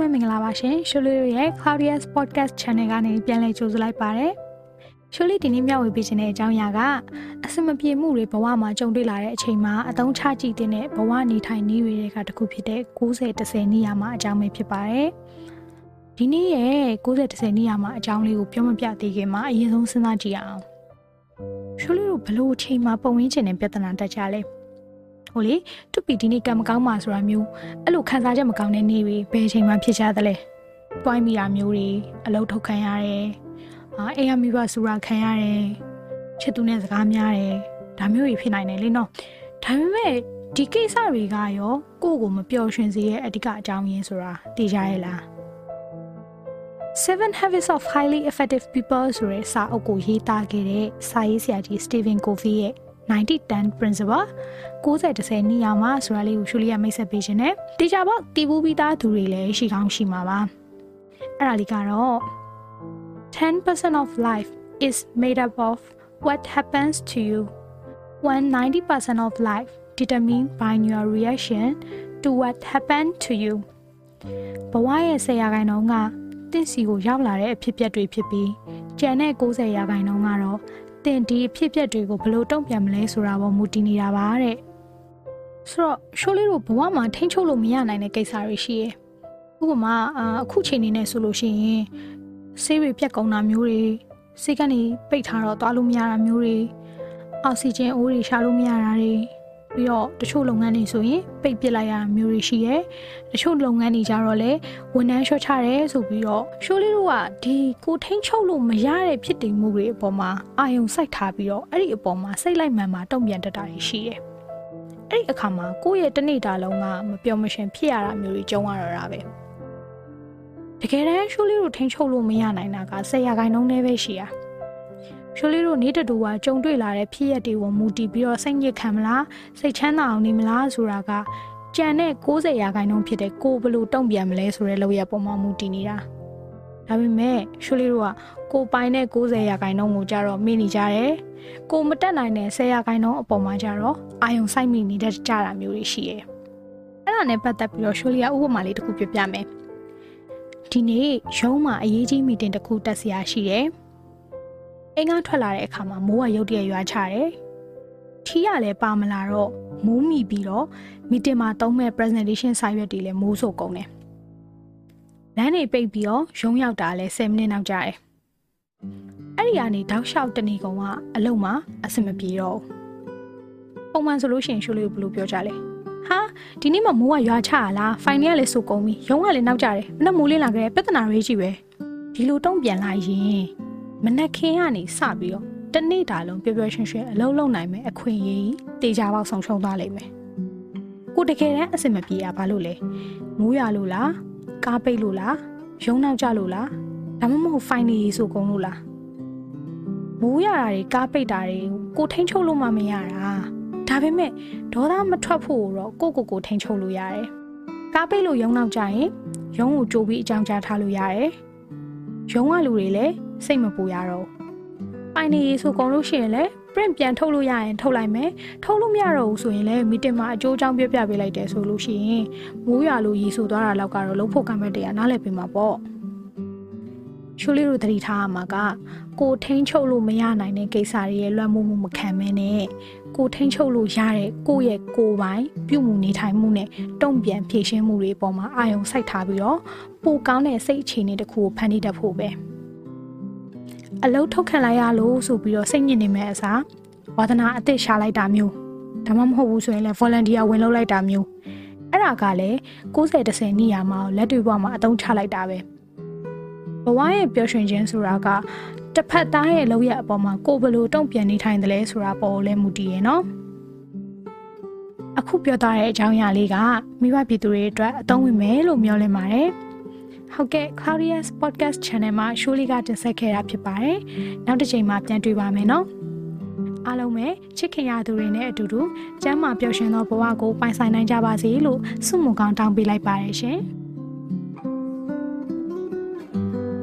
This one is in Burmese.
လုံးပဲမင်္ဂလာပါရှင်ရှိုလေးတို့ရဲ့ Claudia's Podcast Channel ကနေပြန်လည်ကြိုဆိုလိုက်ပါတယ်ရှိုလေးဒီနေ့မျှဝေပေးခြင်းတဲ့အကြောင်းအရာကအစမပြေမှုတွေဘဝမှာကြုံတွေ့လာတဲ့အချိန်မှာအသုံးချကြည့်တဲ့ဘဝနေထိုင်နည်းတွေကတခုဖြစ်တဲ့90 10နေရာမှာအကြောင်းပဲဖြစ်ပါတယ်ဒီနေ့ရဲ့90 10နေရာမှာအကြောင်းလေးကိုပြောမပြသေးခင်မှာအရင်ဆုံးစဉ်းစားကြည့်အောင်ရှိုလေးတို့ဘလို့အချိန်မှာပုံရင်းချင်တဲ့ပြဿနာတက်ကြလဲ ဟိုလေတူပီဒီနေ့ကံမကောင်းပါဆိုတာမျိုးအဲ့လိုခံစားချက်မကောင်းတဲ့နေ့တွေဘယ်အချိန်မှဖြစ်ကြသလဲတွိုင်းမိတာမျိုးတွေအလုထုတ်ခံရတယ်အာအိမ်ရမိဘဆူရာခံရတယ်ချစ်သူနဲ့စကားများတယ်ဒါမျိုးတွေဖြစ်နိုင်တယ်လေနော်ဒါပေမဲ့ဒီကိစ္စတွေကရောကိုယ့်ကိုမပျော်ရွှင်စေရဲ့အဓိကအကြောင်းရင်းဆိုတာသိကြရဲ့လား Seven Habits of Highly Effective People ဆိုတဲ့စာအုပ်ကိုရေးသားခဲ့တဲ့စာရေးဆရာကြီး Stephen Covey ရဲ့ 90-10 principle 90-10နေရာမှာဆိုတာလေးကိုရှုလေးရမိတ်ဆက်ပေးခြင်းနဲ့တေချာပေါက်တည်ဘူးပြီးသားသူတွေလည်းရှိကောင်းရှိမှာပါအဲ့ဒါလေးကတော့10% of life is made up of what happens to you when 90% of life determined by your reaction to what happened to you ဘဝရဲ့10ရာခိုင်နှုန်းကတင့်စီကိုရောက်လာတဲ့အဖြစ်အပျက်တွေဖြစ်ပြီးကျန်တဲ့90ရာခိုင်နှုန်းကတော့ တင်ဒီအဖြစ်အပျက်တွေကိုဘယ်လိုတုံ့ပြန်မလဲဆိုတာပေါ်မူတည်နေတာပါတဲ့ဆိုတော့ရှိုးလေးတို့ဘဝမှာထိန်းချုပ်လို့မရနိုင်တဲ့ကိစ္စတွေရှိရယ်ဥပမာအခုချိန်နေနဲ့ဆိုလို့ရှိရင်ဆေးတွေပြတ်ကုန်တာမျိုးတွေဆေးကနေပိတ်ထားတော့သွားလို့မရတာမျိုးတွေအောက်ဆီဂျင်အိုးတွေရှာလို့မရတာတွေ ပြီးတော့တချို့လုပ်ငန်းတွေဆိုရင်ပိတ်ပစ်လိုက်ရတာမျိုးတွေရှိရဲတချို့လုပ်ငန်းတွေကြတော့လေဝန်ထမ်းလျှော့ချတယ်ဆိုပြီးတော့ရှိုးလေးတို့ကဒီကိုထိန်းချုပ်လို့မရတဲ့ဖြစ်တည်မှုတွေအပေါ်မှာအာယုံစိုက်ထားပြီးတော့အဲ့ဒီအပေါ်မှာစိတ်လိုက်မှန်မှတုံ့ပြန်တတ်တာရှိတယ်အဲ့ဒီအခါမှာကိုယ့်ရဲ့တနေ့တာလုံးကမပျော်မရွှင်ဖြစ်ရတာမျိုးတွေကြုံရတော့တာပဲတကယ်တမ်းရှိုးလေးတို့ထိန်းချုပ်လို့မရနိုင်တာကဆယ်ရာခိုင်နှုန်းနဲ့ပဲရှိရ ဖြိုးလေးတို့နေတတူဝါကြုံတွေ့လာတဲ့ဖြစ်ရပ်တွေကိုမူတည်ပြီးတော့စိတ်ညစ်ခံမလားစိတ်ချမ်းသာအောင်နေမလားဆိုတာကကြံတဲ့60ရာခိုင်နှုန်းဖြစ်တဲ့ကိုဘလို့တုံ့ပြန်မလဲဆိုတဲ့လောက်ရပုံမှန်မူတည်နေတာဒါပေမဲ့ရွှေလေးတို့ကကိုပိုင်တဲ့90ရာခိုင်နှုန်းကိုကြတော့မိနေကြတယ်ကိုမတက်နိုင်တဲ့10ရာခိုင်နှုန်းအပေါ်မှာကြတော့အာယုံဆိုင်မိနေတဲ့ကြတာမျိုးတွေရှိတယ်အဲ့ဒါနဲ့ပတ်သက်ပြီးတော့ရွှေလေးကဥပမာလေးတစ်ခုပြပြမယ်ဒီနေ့ရုံးမှာအရေးကြီးမီတင်တစ်ခုတက်စရာရှိတယ် အင်္ဂါထွက်လာတဲ့အခါမှာမိုးကရုတ်တရက်ရွာချတယ်ထီးရလည်းပါမလာတော့မိုးမိပြီးတော့မီတင်မှာသုံးမဲ့ presentation စာရွက်တွေလည်းမိုးဆိုကုန်တယ်လမ်းတွေပိတ်ပြီးတော့ရုံးရောက်တာလည်း10မိနစ်နောက်ကြာတယ်အဲ့ဒီကနေတောက်လျှောက်တနေကုန်ကအလုံးမှာအဆင်မပြေတော့ပုံမှန်ဆိုလို့ရှိရင်ရှိုးလေးကိုဘယ်လိုပြောကြလဲဟာဒီနေ့မှမိုးကရွာချရလားဖိုင်တွေကလည်းစုကုန်ပြီရုံးကလည်းနောက်ကြတယ်မနဲ့မိုးလင်းလာခဲ့ပြဿနာရေးကြီးပဲဒီလိုတုံ့ပြန်လာရင် မနက်ခင်းကနေစပြီးတော့တနေ့တာလုံးပျော်ပျော်ရွှင်ရွှင်အလုံးလုံးနိုင်မယ်အခွင့်အရေးတေချာပေါက်ဆုံးရှုံးသွားလိမ့်မယ်ကိုတကယ်တမ်းအဆင်မပြေတာဘာလို့လဲမိုးရလို့လားကားပိတ်လို့လားရုံးနောက်ကြလို့လားဒါမှမဟုတ်ဖိုင်နေရေးဆိုကုန်လို့လားမိုးရတာတွေကားပိတ်တာတွေကိုထိန်းချုပ်လို့မှမရတာဒါပေမဲ့ဒေါသမထွက်ဖို့တော့ကိုကိုကိုထိန်ချုပ်လို့ရတယ်။ကားပိတ်လို့ရုံနောက်ကြရင်ရုံကိုကြိုးပြီးအကြောင်းကြားထားလို့ရတယ်။ရုံကလူတွေလည်း စိတ်မပူရတော့။ပိုင်နေရေးဆိုကုန်လို့ရှိရင်လည်း print ပြန်ထုတ်လို့ရရင်ထုတ်လိုက်မယ်။ထုတ်လို့မရတော့ဘူးဆိုရင်လည်းမီတင်မှာအကျိုးအကြောင်းပြပြပေးလိုက်တယ်ဆိုလို့ရှိရင်မိုးရွာလို့ရေဆိုသွားတာလောက်ကတော့လုံးဖို့ကံမဲ့တရားနားလည်ပေးမှာပေါ့။ချိုးလေးတို့သတိထားရမှာကကိုထိန်ချုပ်လို့မရနိုင်တဲ့ကိစ္စတွေရဲ့လွှမ်းမိုးမှုမခံမဲနဲ့ကိုထိန်ချုပ်လို့ရတဲ့ကိုယ့်ရဲ့ကိုယ်ပိုင်ပြုမှုနေထိုင်မှုနဲ့တုံ့ပြန်ဖြည့်ရှင်းမှုတွေပေါ်မှာအာရုံစိုက်ထားပြီးတော့ပိုကောင်းတဲ့စိတ်အခြေအနေတစ်ခုကိုဖန်တီးတတ်ဖို့ပဲ အလုံးထုတ်ခံလိုက်ရလို့ဆိုပြီးတော့စိတ်ညစ်နေမဲ့အစားဝါသနာအသစ်ရှာလိုက်တာမျိုးဒါမှမဟုတ်ဘူးဆိုရင်လည်း volunteer ဝင်လုပ်လိုက်တာမျိုးအဲ့ဒါကလည်း90 10နေရာမှာလက်တွေ့ဘဝမှာအသုံးချလိုက်တာပဲဘဝရဲ့ပျော်ရွှင်ခြင်းဆိုတာကတစ်ဖက်သားရဲ့လောက်ရအပေါ်မှာကိုဘလို့တုံ့ပြန်နေထိုင်တယ်လဲဆိုတာပေါ်လဲမူတည်ရယ်နော်အခုပြောထားတဲ့အကြောင်းအရာလေးကမိဘပြည်သူတွေအတွက်အသုံးဝင်မယ်လို့မျှော်လင့်ပါတယ် ဟုတ်ကဲ့ Claudia's podcast channel မှာရှိုးလေးကတင်ဆက်ခဲ့တာဖြစ်ပါတယ်နောက်တစ်ချိန်မှာပြန်တွေ့ပါမယ်နော်အားလုံးပဲချစ်ခင်ရသူတွေနဲ့အတူတူကျမ်းမာပျော်ရွှင်သောဘဝကိုပိုင်ဆိုင်နိုင်ကြပါစေလို့ဆုမွန်ကောင်းတောင်းပေးလိုက်ပါတယ်ရှင်။